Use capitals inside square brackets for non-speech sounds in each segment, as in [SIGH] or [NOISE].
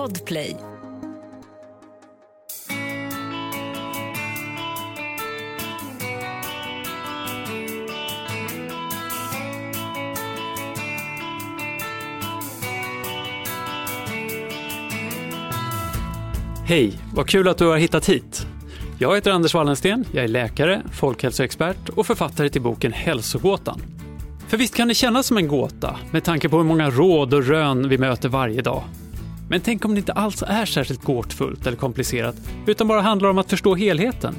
Podplay. Hej, vad kul att du har hittat hit. Jag heter Anders Wallensten, jag är läkare, folkhälsoexpert och författare till boken Hälsogåtan. För visst kan det kännas som en gåta med tanke på hur många råd och rön vi möter varje dag. Men tänk om det inte alls är särskilt gåtfullt eller komplicerat, utan bara handlar om att förstå helheten.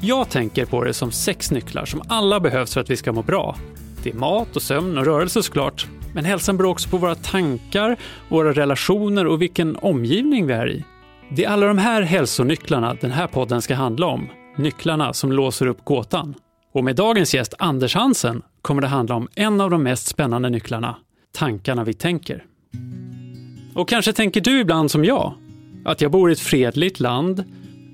Jag tänker på det som sex nycklar som alla behövs för att vi ska må bra. Det är mat och sömn och rörelse såklart, men hälsan beror också på våra tankar, våra relationer och vilken omgivning vi är i. Det är alla de här hälsonycklarna den här podden ska handla om. Nycklarna som låser upp gåtan. Och med dagens gäst Anders Hansen kommer det handla om en av de mest spännande nycklarna, tankarna vi tänker. Och kanske tänker du ibland som jag, att jag bor i ett fredligt land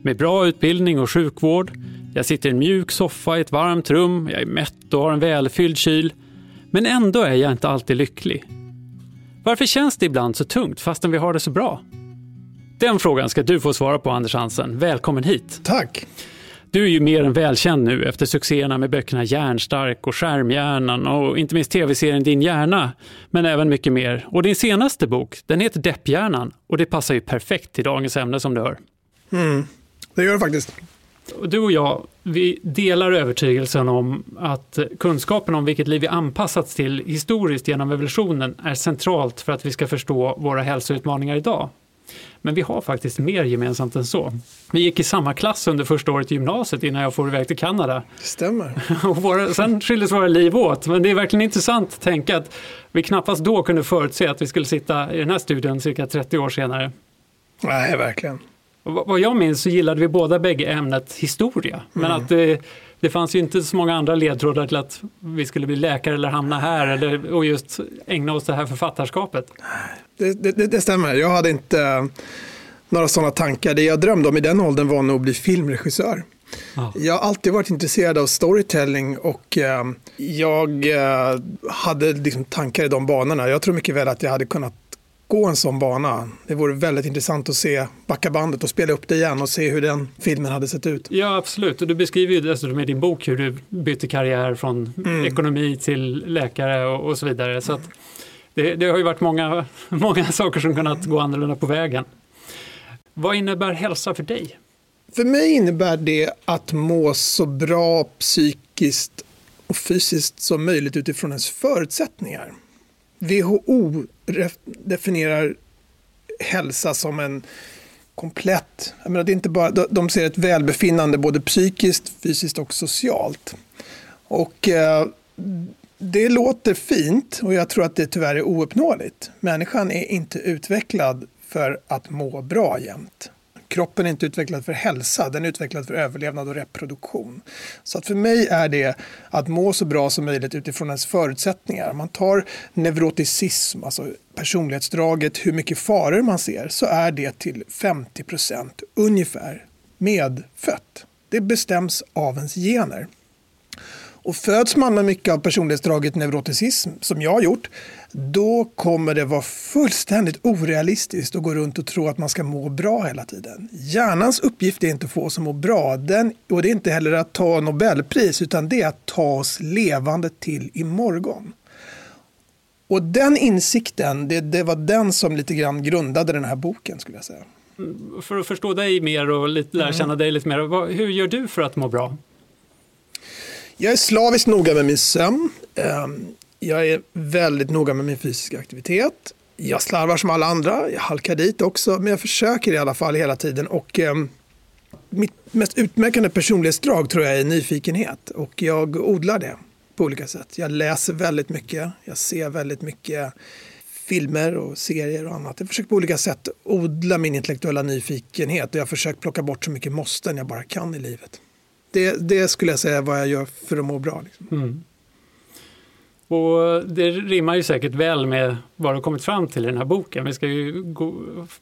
med bra utbildning och sjukvård. Jag sitter i en mjuk soffa i ett varmt rum, jag är mätt och har en välfylld kyl. Men ändå är jag inte alltid lycklig. Varför känns det ibland så tungt fastän vi har det så bra? Den frågan ska du få svara på Anders Hansen. Välkommen hit! Tack! Du är ju mer än välkänd nu efter succéerna med böckerna Järnstark och Skärmhjärnan och inte minst tv-serien Din hjärna, men även mycket mer. Och din senaste bok, den heter Depphjärnan och det passar ju perfekt till dagens ämne som du hör. Mm, det gör det faktiskt. Du och jag, vi delar övertygelsen om att kunskapen om vilket liv vi anpassats till historiskt genom evolutionen är centralt för att vi ska förstå våra hälsoutmaningar idag. Men vi har faktiskt mer gemensamt än så. Vi gick i samma klass under första året i gymnasiet innan jag for iväg till Kanada. Stämmer. [LAUGHS] Och våra, sen skildes våra liv åt. Men det är verkligen intressant att tänka att vi knappast då kunde förutse att vi skulle sitta i den här studien cirka 30 år senare. Nej, verkligen. Och vad jag minns så gillade vi båda bägge ämnet historia. Men Mm. att det, det fanns ju inte så många andra ledtrådar till att vi skulle bli läkare eller hamna här eller, och just ägna oss det här författarskapet. Det, det, det stämmer. Jag hade inte eh, några sådana tankar. Det jag drömde om i den åldern var nog att bli filmregissör. Ja. Jag har alltid varit intresserad av storytelling och eh, jag eh, hade liksom tankar i de banorna. Jag tror mycket väl att jag hade kunnat gå en sån bana. Det vore väldigt intressant att se backa bandet och spela upp det igen och se hur den filmen hade sett ut. Ja, absolut. Och du beskriver ju dessutom i din bok hur du bytte karriär från Mm. ekonomi till läkare och, och så vidare. Så det, det har ju varit många, [LAUGHS] många saker som kunnat gå annorlunda på vägen. Vad innebär hälsa för dig? För mig innebär det att må så bra psykiskt och fysiskt som möjligt utifrån ens förutsättningar. WHO definierar hälsa som en komplett, jag menar, det är inte bara, de- de ser ett välbefinnande både psykiskt, fysiskt och socialt. Och eh, det låter fint och jag tror att det tyvärr är ouppnåeligt. Människan är inte utvecklad för att må bra jämt. Kroppen är inte utvecklad för hälsa, den är utvecklad för överlevnad och reproduktion. Så att för mig är det att må så bra som möjligt utifrån ens förutsättningar. Man tar neuroticism, alltså personlighetsdraget, hur mycket faror man ser, så är det till 50 procent ungefär medfött. Det bestäms av ens gener. Och föds man med mycket av personlighetsdraget neuroticism, som jag har gjort, då kommer det vara fullständigt orealistiskt att gå runt och tro att man ska må bra hela tiden. Hjärnans uppgift är inte att få oss att må bra, den, och det är inte heller att ta Nobelpris, utan det är att ta oss levande till imorgon. Och den insikten, det, det var den som lite grann grundade den här boken, skulle jag säga. För att förstå dig mer och lite, lära känna dig lite mer, hur gör du för att må bra? Jag är slaviskt noga med min sömn. Jag är väldigt noga med min fysiska aktivitet. Jag slarvar som alla andra, jag halkar dit också, men jag försöker i alla fall hela tiden. Och, eh, mitt mest utmärkande personlighetsdrag tror jag är nyfikenhet och jag odlar det på olika sätt. Jag läser väldigt mycket, jag ser väldigt mycket filmer och serier och annat. Jag försöker på olika sätt odla min intellektuella nyfikenhet och jag har försökt plocka bort så mycket måsten jag bara kan i livet. Det, det skulle jag säga är vad jag gör för att må bra. Liksom. Mm. Och det rimmar ju säkert väl med vad du har kommit fram till i den här boken. Vi ska ju gå,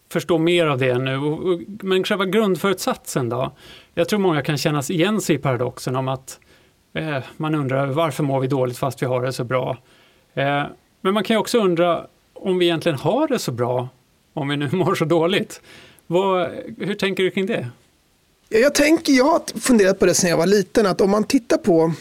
förstå mer av det nu. Men själva grundförutsatsen då? Jag tror många kan känna igen sig i paradoxen om att eh, man undrar varför mår vi dåligt fast vi har det så bra? Eh, men man kan ju också undra om vi egentligen har det så bra om vi nu [LAUGHS] mår så dåligt. Vad, hur tänker du kring det? Jag, tänker, jag har funderat på det sedan jag var liten, att om man tittar på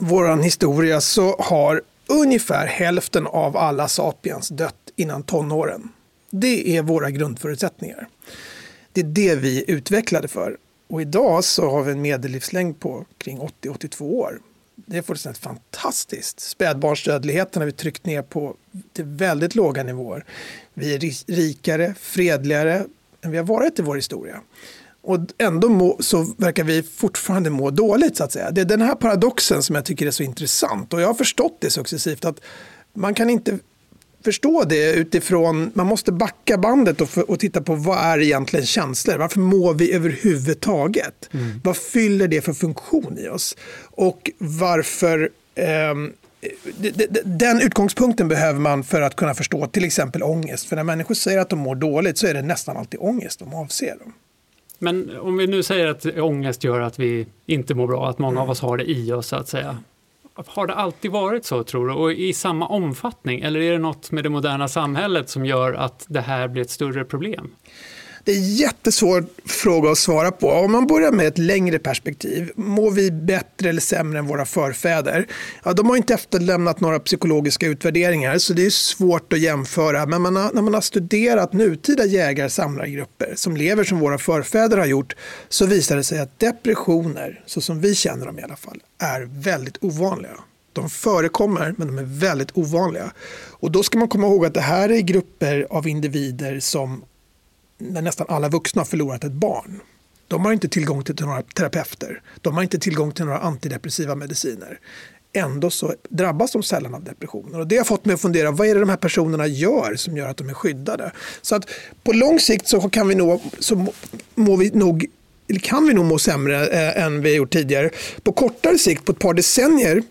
vår historia så har ungefär hälften av alla sapiens dött innan tonåren. Det är våra grundförutsättningar. Det är det vi är utvecklade för. Och idag så har vi en medellivslängd på kring 80-82 år. Det är fullständigt fantastiskt. Spädbarnsdödligheten har vi tryckt ner på till väldigt låga nivåer. Vi är rikare, fredligare än vi har varit i vår historia. Och ändå må, så verkar vi fortfarande må dåligt så att säga. Det är den här paradoxen som jag tycker är så intressant. Och jag har förstått det successivt att man kan inte förstå det utifrån, man måste backa bandet och, och titta på vad är egentligen känslor? Varför mår vi överhuvudtaget? Mm. Vad fyller det för funktion i oss? Och varför eh, den utgångspunkten behöver man för att kunna förstå till exempel ångest. För när människor säger att de mår dåligt så är det nästan alltid ångest de avser. Men om vi nu säger att ångest gör att vi inte mår bra, att många mm. av oss har det i oss så att säga. Har det alltid varit så tror du och i samma omfattning eller är det något med det moderna samhället som gör att det här blir ett större problem? Det är en jättesvår fråga att svara på. Om man börjar med ett längre perspektiv. Mår vi bättre eller sämre än våra förfäder? Ja, de har inte efterlämnat några psykologiska utvärderingar så det är svårt att jämföra. Men man har, när man har studerat nutida jägar samlargrupper som lever som våra förfäder har gjort så visar det sig att depressioner, så som vi känner dem i alla fall, är väldigt ovanliga. De förekommer, men de är väldigt ovanliga. Och då ska man komma ihåg att det här är grupper av individer som när nästan alla vuxna har förlorat ett barn. De har inte tillgång till några terapeuter. De har inte tillgång till några antidepressiva mediciner. Ändå så drabbas de sällan av depressioner. Och det har fått mig att fundera, vad är det de här personerna gör som gör att de är skyddade? Så att på lång sikt så kan vi nog, så må vi nog, kan vi nog må sämre eh, än vi har gjort tidigare. På kortare sikt, på ett par decennier,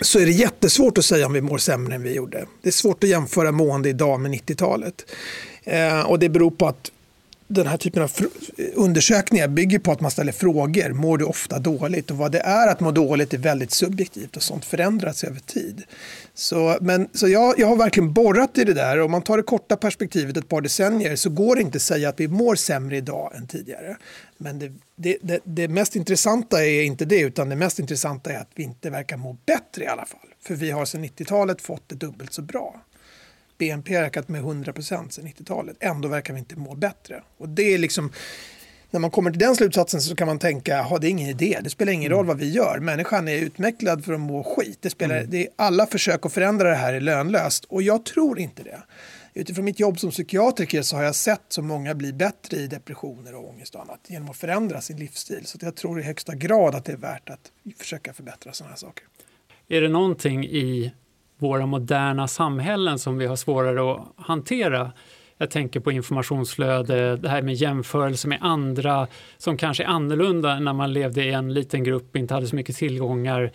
så är det jättesvårt att säga om vi mår sämre än vi gjorde. Det är svårt att jämföra mående idag med 90-talet. Eh, och det beror på att den här typen av undersökningar bygger på att man ställer frågor. Mår du ofta dåligt? Och vad det är att må dåligt är väldigt subjektivt och sånt förändras över tid. Så, men, så jag, jag har verkligen borrat i det där. Om man tar det korta perspektivet ett par decennier så går det inte att säga att vi mår sämre idag än tidigare. Men det, det, det, det mest intressanta är inte det utan det mest intressanta är att vi inte verkar må bättre i alla fall. För vi har sedan 90-talet fått det dubbelt så bra. BNP har ökat med 100 procent sedan 90-talet. Ändå verkar vi inte må bättre. Och det är liksom, när man kommer till den slutsatsen så kan man tänka, ha det är ingen idé, det spelar ingen mm. roll vad vi gör. Människan är utvecklad för att må skit. Det spelar, mm. det är, alla försök att förändra det här är lönlöst och jag tror inte det. Utifrån mitt jobb som psykiatriker så har jag sett så många bli bättre i depressioner och ångest och annat genom att förändra sin livsstil. Så jag tror i högsta grad att det är värt att försöka förbättra sådana här saker. Är det någonting i våra moderna samhällen som vi har svårare att hantera. Jag tänker på informationsflöde, det här med jämförelse med andra som kanske är annorlunda när man levde i en liten grupp, inte hade så mycket tillgångar.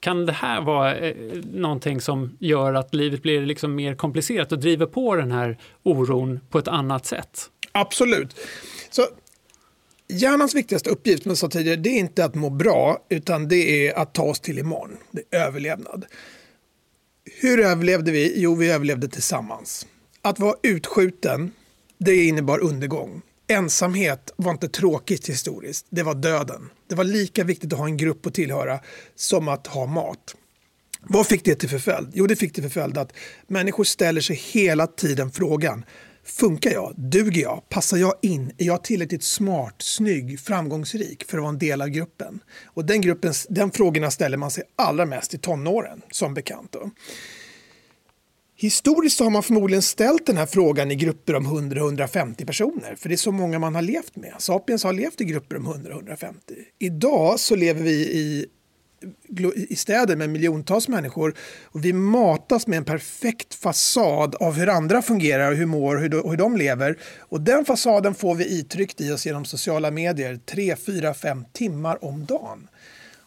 Kan det här vara eh, någonting som gör att livet blir liksom mer komplicerat och driver på den här oron på ett annat sätt? Absolut. Så Hjärnans viktigaste uppgift, som jag sa tidigare, det är inte att må bra, utan det är att ta oss till imorgon. Det är överlevnad. Hur överlevde vi? Jo, vi överlevde tillsammans. Att vara utskjuten, det innebar undergång. Ensamhet var inte tråkigt historiskt, det var döden. Det var lika viktigt att ha en grupp att tillhöra som att ha mat. Vad fick det till förföljd? Jo, det fick till förföljd att människor ställer sig hela tiden frågan Funkar jag? Duger jag? Passar jag in? Är jag tillräckligt smart, snygg, framgångsrik för att vara en del av gruppen? Och den, gruppen, den frågorna ställer man sig allra mest i tonåren, som bekant. Då. Historiskt har man förmodligen ställt den här frågan i grupper om 100-150 personer, för det är så många man har levt med. Sapiens har levt i grupper om 100-150. Idag så lever vi i i städer med miljontals människor. Och vi matas med en perfekt fasad av hur andra fungerar, hur mår hur de, hur de lever. Och den fasaden får vi itryckt i oss genom sociala medier tre, fyra, fem timmar om dagen.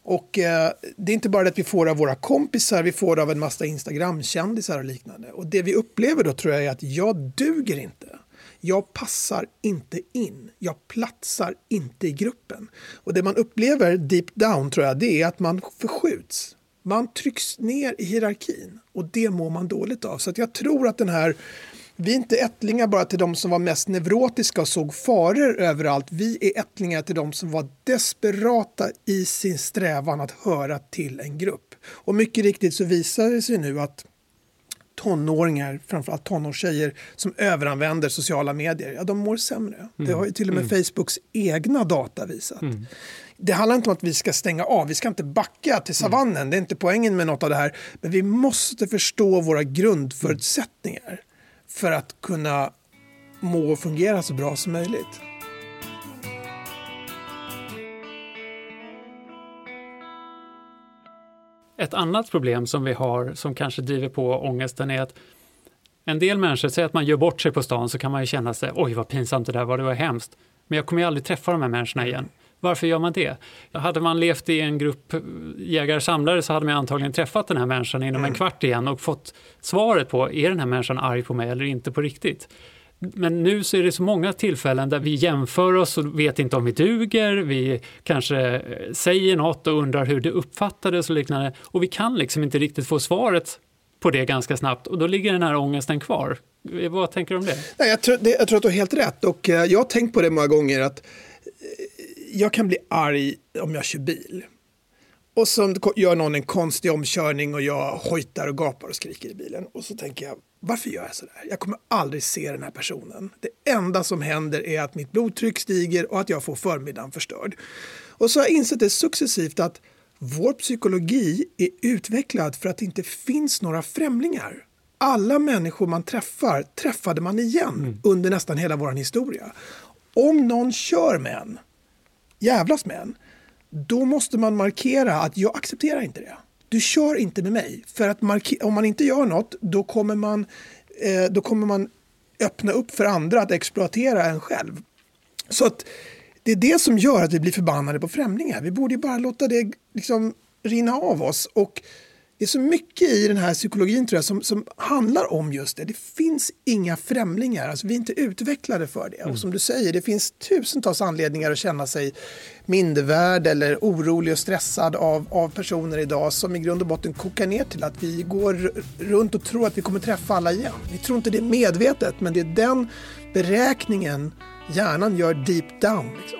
Och eh, det är inte bara det att vi får av våra kompisar, vi får av en massa Instagram-kändisar och liknande. Och det vi upplever då tror jag är att jag duger inte. Jag passar inte in. Jag platsar inte i gruppen. Och det man upplever deep down tror jag, det är att man förskjuts. Man trycks ner i hierarkin och det mår man dåligt av. Så jag tror att den här Vi är inte ättlingar bara till de som var mest neurotiska och såg faror överallt. Vi är ättlingar till de som var desperata i sin strävan att höra till en grupp. Och mycket riktigt så visar det sig nu att tonåringar, framförallt tonårstjejer, som överanvänder sociala medier, ja, de mår sämre. Mm. Det har ju till och med mm. Facebooks egna data visat. Mm. Det handlar inte om att vi ska stänga av, vi ska inte backa till savannen, mm. det är inte poängen med något av det här. Men vi måste förstå våra grundförutsättningar för att kunna må och fungera så bra som möjligt. Ett annat problem som vi har som kanske driver på ångesten är att en del människor, säger att man gör bort sig på stan så kan man ju känna sig, oj vad pinsamt det där var, det var hemskt. Men jag kommer ju aldrig träffa de här människorna igen. Varför gör man det? Hade man levt i en grupp jägare-samlare så hade man antagligen träffat den här människan inom en mm. kvart igen och fått svaret på, är den här människan arg på mig eller inte på riktigt? Men nu så är det så många tillfällen där vi jämför oss och vet inte om vi duger, vi kanske eh, säger något och undrar hur det uppfattades och liknande. Och vi kan liksom inte riktigt få svaret på det ganska snabbt och då ligger den här ångesten kvar. Eh, vad tänker du om det? Nej, jag, tror, det, jag tror att du har helt rätt och eh, jag har tänkt på det många gånger att jag kan bli arg om jag kör bil. Och så gör någon en konstig omkörning och jag hojtar och gapar och skriker i bilen. Och så tänker jag, varför gör jag sådär? Jag kommer aldrig se den här personen. Det enda som händer är att mitt blodtryck stiger och att jag får förmiddagen förstörd. Och så har jag insett det successivt att vår psykologi är utvecklad för att det inte finns några främlingar. Alla människor man träffar träffade man igen mm. under nästan hela vår historia. Om någon kör med en, jävlas med en, då måste man markera att jag accepterar inte det. Du kör inte med mig. För att om man inte gör något, då kommer man, eh, då kommer man öppna upp för andra att exploatera en själv. Så att det är det som gör att vi blir förbannade på främlingar. Vi borde bara låta det liksom rinna av oss. Och det är så mycket i den här psykologin tror jag som, som handlar om just det. Det finns inga främlingar, alltså, vi är inte utvecklade för det. Mm. Och som du säger, det finns tusentals anledningar att känna sig mindervärd eller orolig och stressad av, av personer idag som i grund och botten kokar ner till att vi går runt och tror att vi kommer träffa alla igen. Vi tror inte det är medvetet, men det är den beräkningen hjärnan gör deep down. Liksom.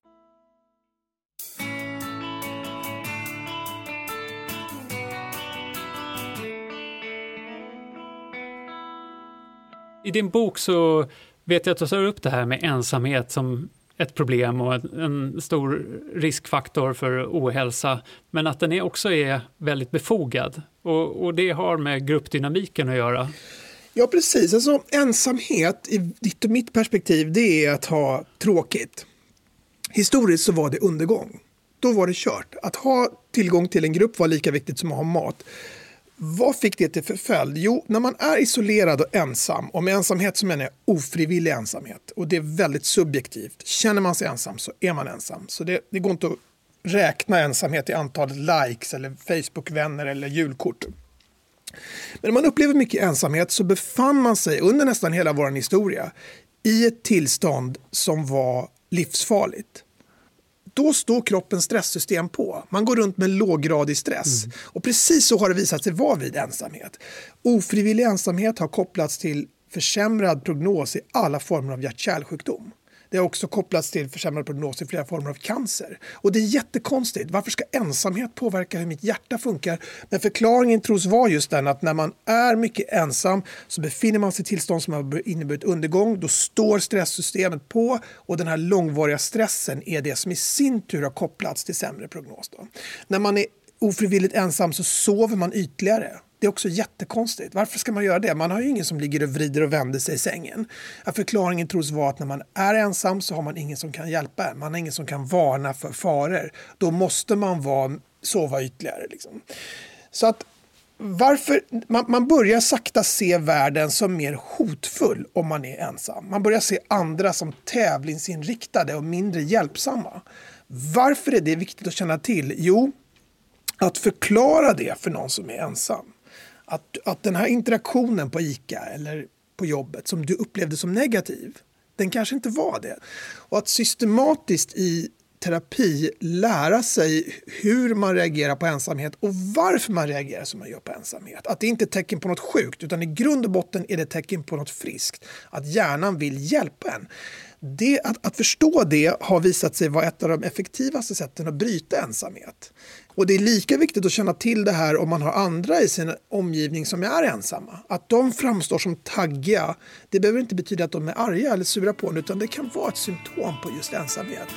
I din bok så vet jag att du tar upp det här med ensamhet som ett problem och en stor riskfaktor för ohälsa, men att den också är väldigt befogad. Och, och det har med gruppdynamiken att göra. Ja, precis. Alltså, ensamhet, i ditt och mitt perspektiv, det är att ha tråkigt. Historiskt så var det undergång. Då var det kört. Att ha tillgång till en grupp var lika viktigt som att ha mat. Vad fick det till förföljd? Jo, när man är isolerad och ensam, och med ensamhet så menar jag ofrivillig ensamhet, och det är väldigt subjektivt. Känner man sig ensam så är man ensam. Så det, det går inte att räkna ensamhet i antalet likes, eller Facebookvänner eller julkort. Men när man upplever mycket ensamhet så befann man sig under nästan hela vår historia i ett tillstånd som var livsfarligt då står kroppens stresssystem på. Man går runt med låggradig stress. Mm. Och precis så har det visat sig vara vid ensamhet. Ofrivillig ensamhet har kopplats till försämrad prognos i alla former av hjärt-kärlsjukdom. Det har också kopplats till försämrad prognos i flera former av cancer. Och det är jättekonstigt. Varför ska ensamhet påverka hur mitt hjärta funkar? Men förklaringen tros vara just den att när man är mycket ensam så befinner man sig i tillstånd som har inneburit undergång. Då står stresssystemet på och den här långvariga stressen är det som i sin tur har kopplats till sämre prognos. Då. När man är ofrivilligt ensam så sover man ytligare. Det är också jättekonstigt. Varför ska man göra det? Man har ju ingen som ligger och vrider och vänder sig i sängen. Att förklaringen tros vara att när man är ensam så har man ingen som kan hjälpa en. Man har ingen som kan varna för faror. Då måste man vara, sova ytterligare. Liksom. Så att varför, man, man, börjar sakta se världen som mer hotfull om man är ensam. Man börjar se andra som tävlingsinriktade och mindre hjälpsamma. Varför är det viktigt att känna till? Jo, att förklara det för någon som är ensam. Att, att den här interaktionen på ICA eller på jobbet som du upplevde som negativ, den kanske inte var det. Och att systematiskt i terapi lära sig hur man reagerar på ensamhet och varför man reagerar som man gör på ensamhet. Att det inte är tecken på något sjukt utan i grund och botten är det tecken på något friskt. Att hjärnan vill hjälpa en. Det, att, att förstå det har visat sig vara ett av de effektivaste sätten att bryta ensamhet. Och det är lika viktigt att känna till det här om man har andra i sin omgivning som är ensamma. Att de framstår som taggiga, det behöver inte betyda att de är arga eller sura på en utan det kan vara ett symptom på just ensamhet.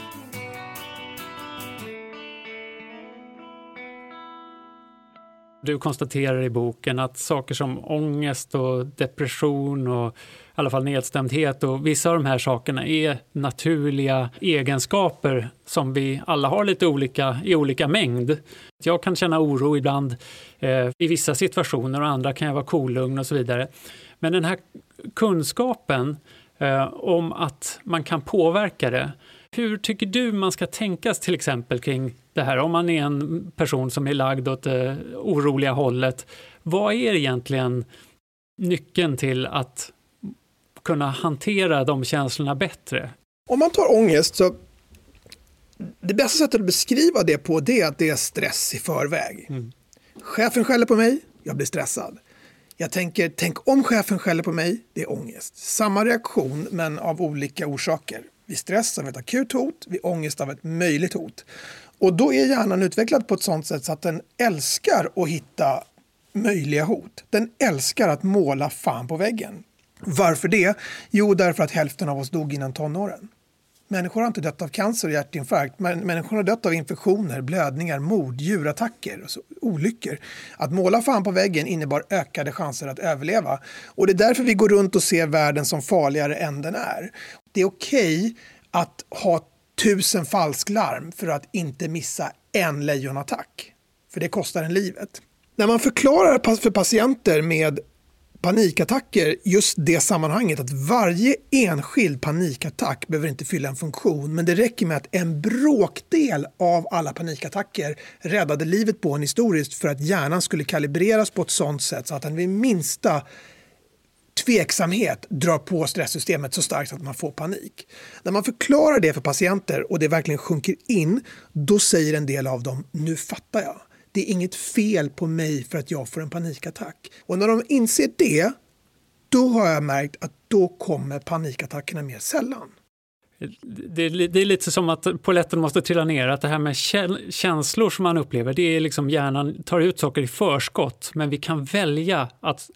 Du konstaterar i boken att saker som ångest och depression och i alla fall nedstämdhet och vissa av de här sakerna är naturliga egenskaper som vi alla har lite olika i olika mängd. Jag kan känna oro ibland eh, i vissa situationer och andra kan jag vara kolugn och så vidare. Men den här kunskapen eh, om att man kan påverka det hur tycker du man ska tänkas till exempel kring det här? Om man är en person som är lagd åt det oroliga hållet. Vad är egentligen nyckeln till att kunna hantera de känslorna bättre? Om man tar ångest så det bästa sättet att beskriva det på det är att det är stress i förväg. Mm. Chefen skäller på mig, jag blir stressad. Jag tänker, tänk om chefen skäller på mig, det är ångest. Samma reaktion men av olika orsaker vid stress av ett akut hot, vid ångest av ett möjligt hot. Och då är hjärnan utvecklad på ett sånt sätt så att den älskar att hitta möjliga hot. Den älskar att måla fan på väggen. Varför det? Jo, därför att hälften av oss dog innan tonåren. Människor har inte dött av cancer och hjärtinfarkt, men människor har dött av infektioner, blödningar, mord, djurattacker och olyckor. Att måla fan på väggen innebar ökade chanser att överleva. Och det är därför vi går runt och ser världen som farligare än den är. Det är okej okay att ha tusen falsklarm för att inte missa en lejonattack. För det kostar en livet. När man förklarar för patienter med panikattacker just det sammanhanget att varje enskild panikattack behöver inte fylla en funktion men det räcker med att en bråkdel av alla panikattacker räddade livet på en historiskt för att hjärnan skulle kalibreras på ett sånt sätt så att den vid minsta tveksamhet drar på stresssystemet så starkt att man får panik. När man förklarar det för patienter och det verkligen sjunker in, då säger en del av dem nu fattar jag det är inget fel på mig för att jag får en panikattack. Och när de inser det, då har jag märkt att då kommer panikattackerna mer sällan. Det, det, är lite som att poletten måste trilla ner, att det här med känslor som man upplever, det är liksom hjärnan tar ut saker i förskott, men vi kan välja att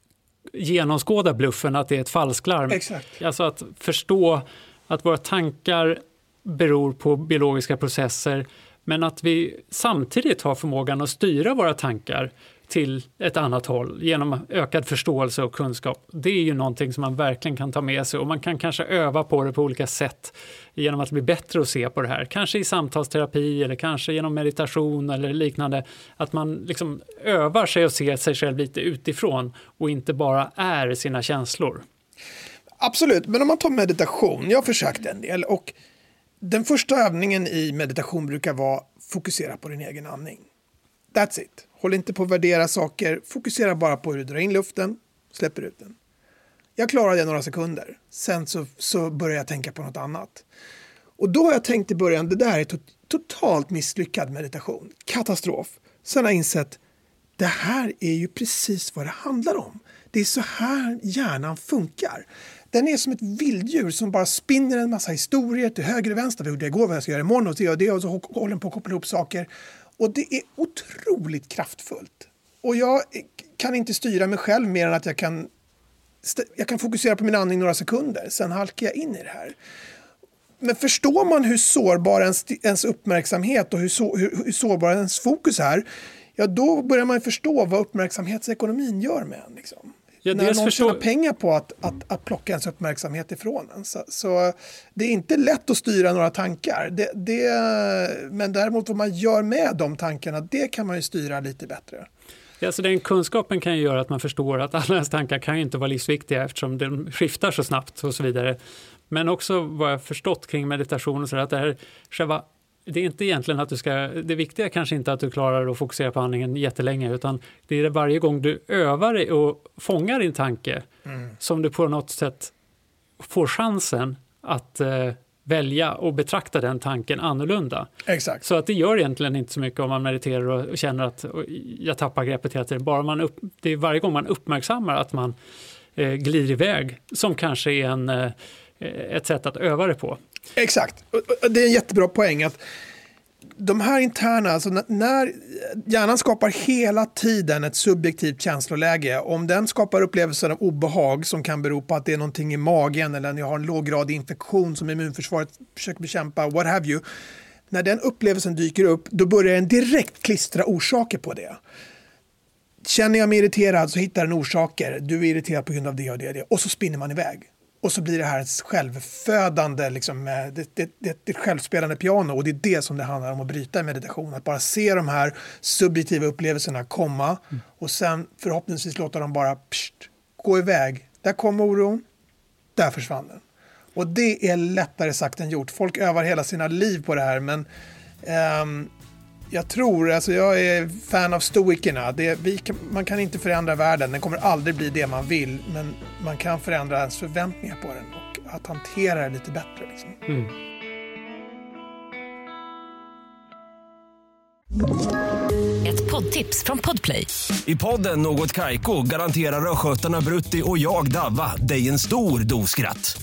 genomskåda bluffen att det är ett falsklarm. Exakt. Alltså att förstå att våra tankar beror på biologiska processer men att vi samtidigt har förmågan att styra våra tankar till ett annat håll genom ökad förståelse och kunskap. Det är ju någonting som man verkligen kan ta med sig och man kan kanske öva på det på olika sätt genom att bli bättre att se på det här. Kanske i samtalsterapi eller kanske genom meditation eller liknande. Att man liksom övar sig och ser sig själv lite utifrån och inte bara är sina känslor. Absolut, men om man tar meditation, jag har försökt en del och den första övningen i meditation brukar vara fokusera på din egen andning. That's it. Håll inte på att värdera saker. Fokusera bara på hur du drar in luften, släpper ut den. Jag klarar det några sekunder. Sen så, så börjar jag tänka på något annat. Och då har jag tänkt i början, det där är to totalt misslyckad meditation. Katastrof. Sen har jag insett, det här är ju precis vad det handlar om. Det är så här hjärnan funkar. Den är som ett vilddjur som bara spinner en massa historier till höger och vänster. Vad gjorde jag igår, vad jag ska göra imorgon och det gör det och så håller den på att koppla ihop saker. Och det är otroligt kraftfullt. Och jag kan inte styra mig själv mer än att jag kan, jag kan fokusera på min andning några sekunder. Sen halkar jag in i det här. Men förstår man hur sårbar ens, ens uppmärksamhet och hur, så, hur, hur sårbar ens fokus är, ja då börjar man förstå vad uppmärksamhetsekonomin gör med en. Liksom. Ja, när någon förstår... tjänar pengar på att, att, att plocka ens uppmärksamhet ifrån en. Så, så, det är inte lätt att styra några tankar. Det, det, men däremot vad man gör med de tankarna, det kan man ju styra lite bättre. Alltså den kunskapen kan ju göra att man förstår att alla ens tankar kan ju inte vara livsviktiga eftersom de skiftar så snabbt och så vidare. Men också vad jag förstått kring meditation och så att det här själva det är inte egentligen att du ska, det viktiga kanske inte att du klarar att fokusera på andningen jättelänge utan det är varje gång du övar dig och fångar din tanke mm. som du på något sätt får chansen att eh, välja och betrakta den tanken annorlunda. Exakt. Så att det gör egentligen inte så mycket om man mediterar och, känner att jag tappar greppet hela tiden. Bara man upp, det är varje gång man uppmärksammar att man eh, glider iväg som kanske är en, eh, ett sätt att öva det på. Exakt. Det är en jättebra poäng att de här interna, alltså när hjärnan skapar hela tiden ett subjektivt känsloläge, om den skapar upplevelsen av obehag som kan bero på att det är någonting i magen eller när jag har en låggradig infektion som immunförsvaret försöker bekämpa, what have you. När den upplevelsen dyker upp, då börjar den direkt klistra orsaker på det. Känner jag mig irriterad så hittar den orsaker. Du är irriterad på grund av det och det och det. Och så spinner man iväg. Och så blir det här ett självfödande, liksom, det, det, det, ett självspelande piano. Och det är det som det handlar om att bryta i meditation. Att bara se de här subjektiva upplevelserna komma mm. och sen förhoppningsvis låta dem bara pst, gå iväg. Där kom oron, där försvann den. Och det är lättare sagt än gjort. Folk övar hela sina liv på det här men um, jag tror, alltså jag är fan av stoikerna. Det, vi, man kan inte förändra världen, den kommer aldrig bli det man vill. Men man kan förändra ens förväntningar på den och att hantera det lite bättre. Liksom. Mm. Ett poddtips från Podplay. I podden Något Kaiko garanterar östgötarna Brutti och jag, Davva, dig en stor dos skratt.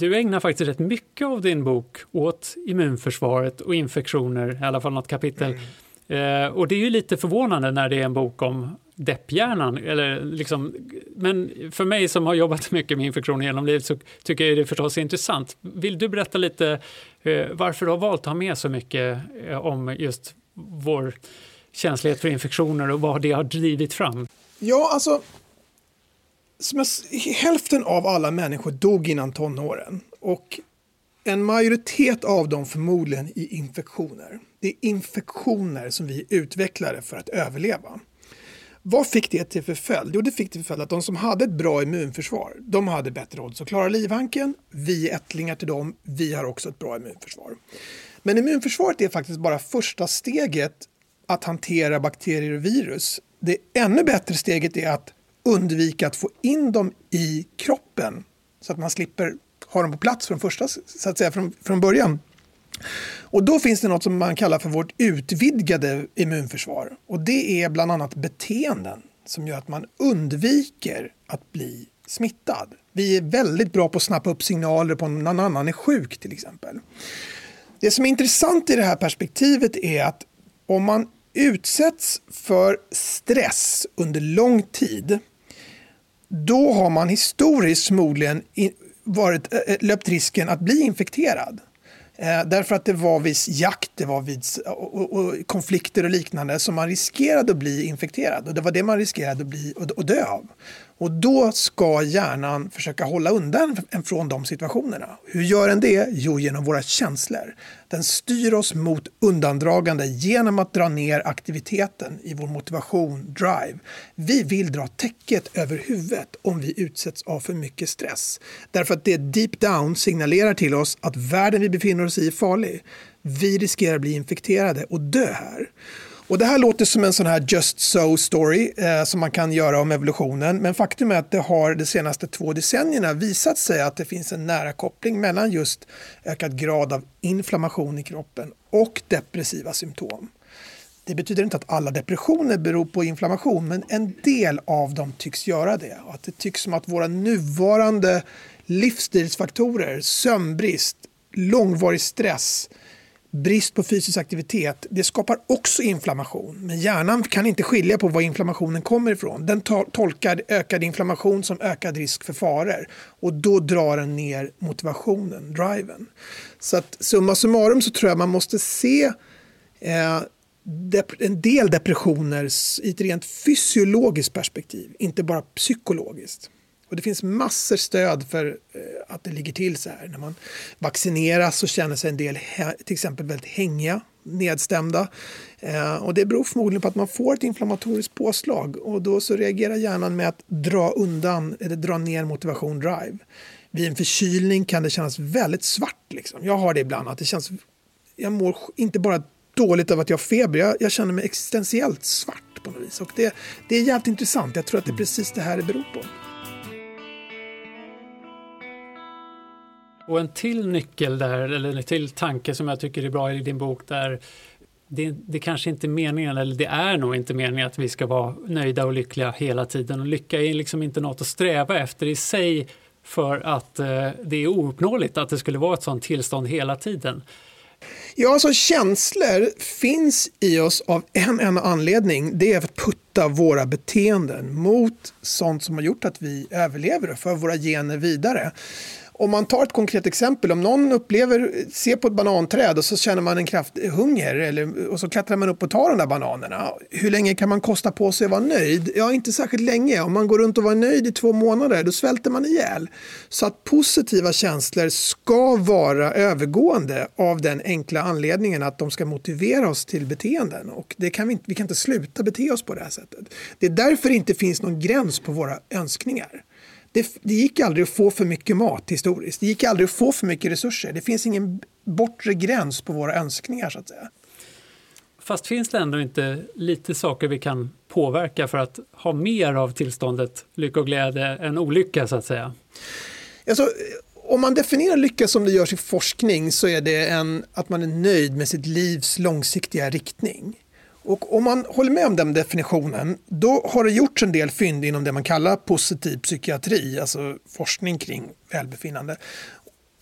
Du ägnar faktiskt rätt mycket av din bok åt immunförsvaret och infektioner, i alla fall något kapitel. Mm. Eh, och det är ju lite förvånande när det är en bok om depphjärnan. Eller liksom, men för mig som har jobbat [LAUGHS] mycket med infektioner genom livet så tycker jag det förstås är intressant. Vill du berätta lite eh, varför du har valt att ha med så mycket eh, om just vår känslighet för infektioner och vad det har drivit fram? Ja, alltså hälften av alla människor dog innan tonåren. Och en majoritet av dem förmodligen i infektioner. Det är infektioner som vi utvecklade för att överleva. Vad fick det till för följd? Jo, det fick till följd att de som hade ett bra immunförsvar, de hade bättre odds att klara livhanken. Vi är ättlingar till dem, vi har också ett bra immunförsvar. Men immunförsvaret är faktiskt bara första steget att hantera bakterier och virus. Det ännu bättre steget är att undvika att få in dem i kroppen så att man slipper ha dem på plats från första, så att säga, från, från början. Och då finns det något som man kallar för vårt utvidgade immunförsvar. Och det är bland annat beteenden som gör att man undviker att bli smittad. Vi är väldigt bra på att snappa upp signaler på om någon annan är sjuk till exempel. Det som är intressant i det här perspektivet är att om man utsätts för stress under lång tid då har man historiskt förmodligen varit, eh, eh, löpt risken att bli infekterad. Eh, därför att det var viss jakt, det var vid eh, och, och, konflikter och liknande som man riskerade att bli infekterad. Och det var det man riskerade att bli och, och dö av. Och då ska hjärnan försöka hålla undan från de situationerna. Hur gör den det? Jo, genom våra känslor. Den styr oss mot undandragande genom att dra ner aktiviteten i vår motivation, drive. Vi vill dra täcket över huvudet om vi utsätts av för mycket stress. Därför att det deep down signalerar till oss att världen vi befinner oss i är farlig. Vi riskerar att bli infekterade och dö här. Och det här låter som en sån här just so story eh, som man kan göra om evolutionen. Men faktum är att det har de senaste två decennierna visat sig att det finns en nära koppling mellan just ökad grad av inflammation i kroppen och depressiva symptom. Det betyder inte att alla depressioner beror på inflammation, men en del av dem tycks göra det. Och att det tycks som att våra nuvarande livsstilsfaktorer, sömnbrist, långvarig stress, brist på fysisk aktivitet, det skapar också inflammation. Men hjärnan kan inte skilja på var inflammationen kommer ifrån. Den tolkar ökad inflammation som ökad risk för faror. Och då drar den ner motivationen, driven. Så att summa summarum så tror jag man måste se eh, en del depressioner i ett rent fysiologiskt perspektiv, inte bara psykologiskt. Och det finns massor stöd för eh, att det ligger till så här. När man vaccineras så känner sig en del till exempel väldigt hängiga, nedstämda. Eh, och det beror förmodligen på att man får ett inflammatoriskt påslag och då så reagerar hjärnan med att dra undan eller dra ner motivation drive. Vid en förkylning kan det kännas väldigt svart. Liksom. Jag har det ibland. att det känns, Jag mår inte bara dåligt av att jag har feber, jag, jag känner mig existentiellt svart på något vis. Och det, det är jävligt intressant. Jag tror att det är precis det här det beror på. Och en till nyckel där, eller en till tanke som jag tycker är bra i din bok där det, det kanske inte är meningen, eller det är nog inte meningen att vi ska vara nöjda och lyckliga hela tiden. Och lycka är liksom inte något att sträva efter i sig för att eh, det är ouppnåeligt att det skulle vara ett sånt tillstånd hela tiden. Ja, alltså känslor finns i oss av en enda anledning. Det är att putta våra beteenden mot sånt som har gjort att vi överlever och för våra gener vidare om man tar ett konkret exempel, om någon upplever, ser på ett bananträd och så känner man en kraftig hunger eller, och så klättrar man upp och tar de där bananerna. Hur länge kan man kosta på sig att vara nöjd? Ja, inte särskilt länge. Om man går runt och var nöjd i två månader, då svälter man ihjäl. Så att positiva känslor ska vara övergående av den enkla anledningen att de ska motivera oss till beteenden. Och det kan vi, inte, vi kan inte sluta bete oss på det här sättet. Det är därför det inte finns någon gräns på våra önskningar det, det, gick aldrig att få för mycket mat historiskt. Det gick aldrig att få för mycket resurser. Det finns ingen bortre gräns på våra önskningar så att säga. Fast finns det ändå inte lite saker vi kan påverka för att ha mer av tillståndet lycka och glädje än olycka så att säga? Alltså, om man definierar lycka som det görs i forskning så är det en, att man är nöjd med sitt livs långsiktiga riktning. Och om man håller med om den definitionen, då har det gjorts en del fynd inom det man kallar positiv psykiatri, alltså forskning kring välbefinnande.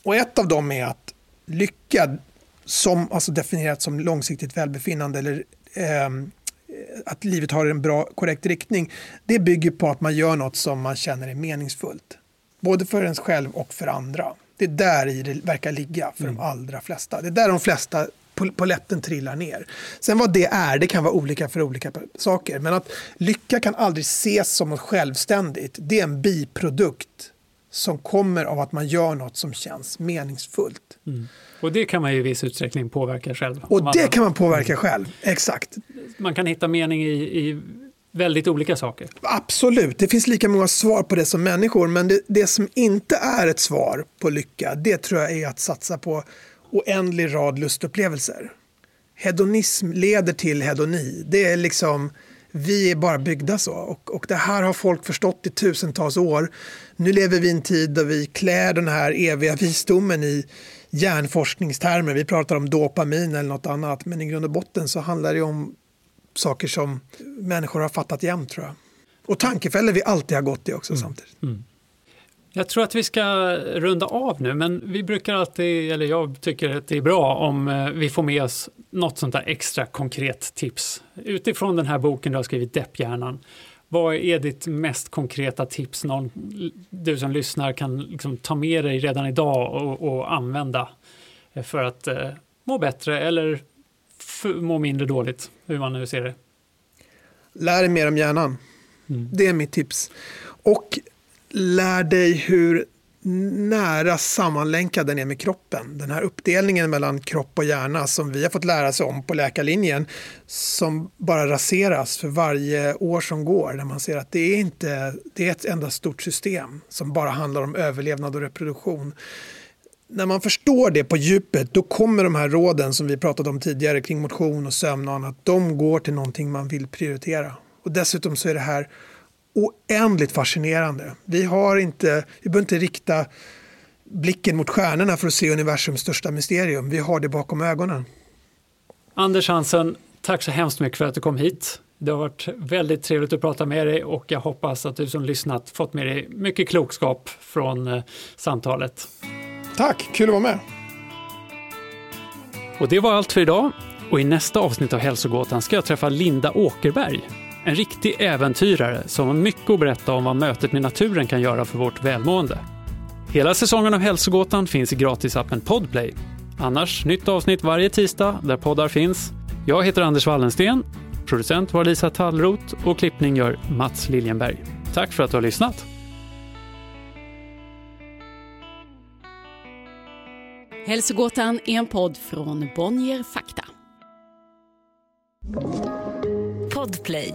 Och ett av dem är att lycka, som alltså definierat som långsiktigt välbefinnande eller eh, att livet har en bra, korrekt riktning, det bygger på att man gör något som man känner är meningsfullt. Både för ens själv och för andra. Det är där i det verkar ligga för mm. de allra flesta. Det är där de flesta poletten trillar ner. Sen vad det är, det kan vara olika för olika saker. Men att lycka kan aldrig ses som något självständigt. Det är en biprodukt som kommer av att man gör något som känns meningsfullt. Mm. Och det kan man ju i viss utsträckning påverka själv. Och det kan man påverka själv, exakt. Man kan hitta mening i, i väldigt olika saker. Absolut, det finns lika många svar på det som människor. Men det, det som inte är ett svar på lycka, det tror jag är att satsa på oändlig rad lustupplevelser. Hedonism leder till hedoni. Det är liksom, vi är bara byggda så. Och, och det här har folk förstått i tusentals år. Nu lever vi i en tid då vi klär den här eviga visdomen i hjärnforskningstermer. Vi pratar om dopamin eller något annat. Men i grund och botten så handlar det om saker som människor har fattat jämt tror jag. Och tankefällor vi alltid har gått i också mm. samtidigt. Mm. Jag tror att vi ska runda av nu, men vi brukar alltid, eller jag tycker att det är bra om eh, vi får med oss något sånt där extra konkret tips. Utifrån den här boken du har skrivit, Depphjärnan, vad är ditt mest konkreta tips någon, du som lyssnar kan liksom ta med dig redan idag och, och använda för att eh, må bättre eller må mindre dåligt, hur man nu ser det? Lär dig mer om hjärnan. Mm. Det är mitt tips. Och lär dig hur nära sammanlänkad den är med kroppen. Den här uppdelningen mellan kropp och hjärna som vi har fått lära oss om på läkarlinjen som bara raseras för varje år som går. När man ser att det är, inte, det är ett enda stort system som bara handlar om överlevnad och reproduktion. När man förstår det på djupet då kommer de här råden som vi pratade om tidigare kring motion och sömn och annat, de går till någonting man vill prioritera. Och dessutom så är det här oändligt fascinerande. Vi, har inte, vi behöver inte rikta blicken mot stjärnorna för att se universums största mysterium. Vi har det bakom ögonen. Anders Hansen, tack så hemskt mycket för att du kom hit. Det har varit väldigt trevligt att prata med dig och jag hoppas att du som lyssnat fått med dig mycket klokskap från eh, samtalet. Tack, kul att vara med. Och det var allt för idag. Och i nästa avsnitt av Hälsogåtan ska jag träffa Linda Åkerberg. En riktig äventyrare som har mycket att berätta om vad mötet med naturen kan göra för vårt välmående. Hela säsongen av Hälsogåtan finns i gratisappen Podplay. Annars nytt avsnitt varje tisdag där poddar finns. Jag heter Anders Wallensten, producent var Lisa Tallroth och klippning gör Mats Liljenberg. Tack för att du har lyssnat. Hälsogåtan är en podd från Bonnier Fakta. Podplay.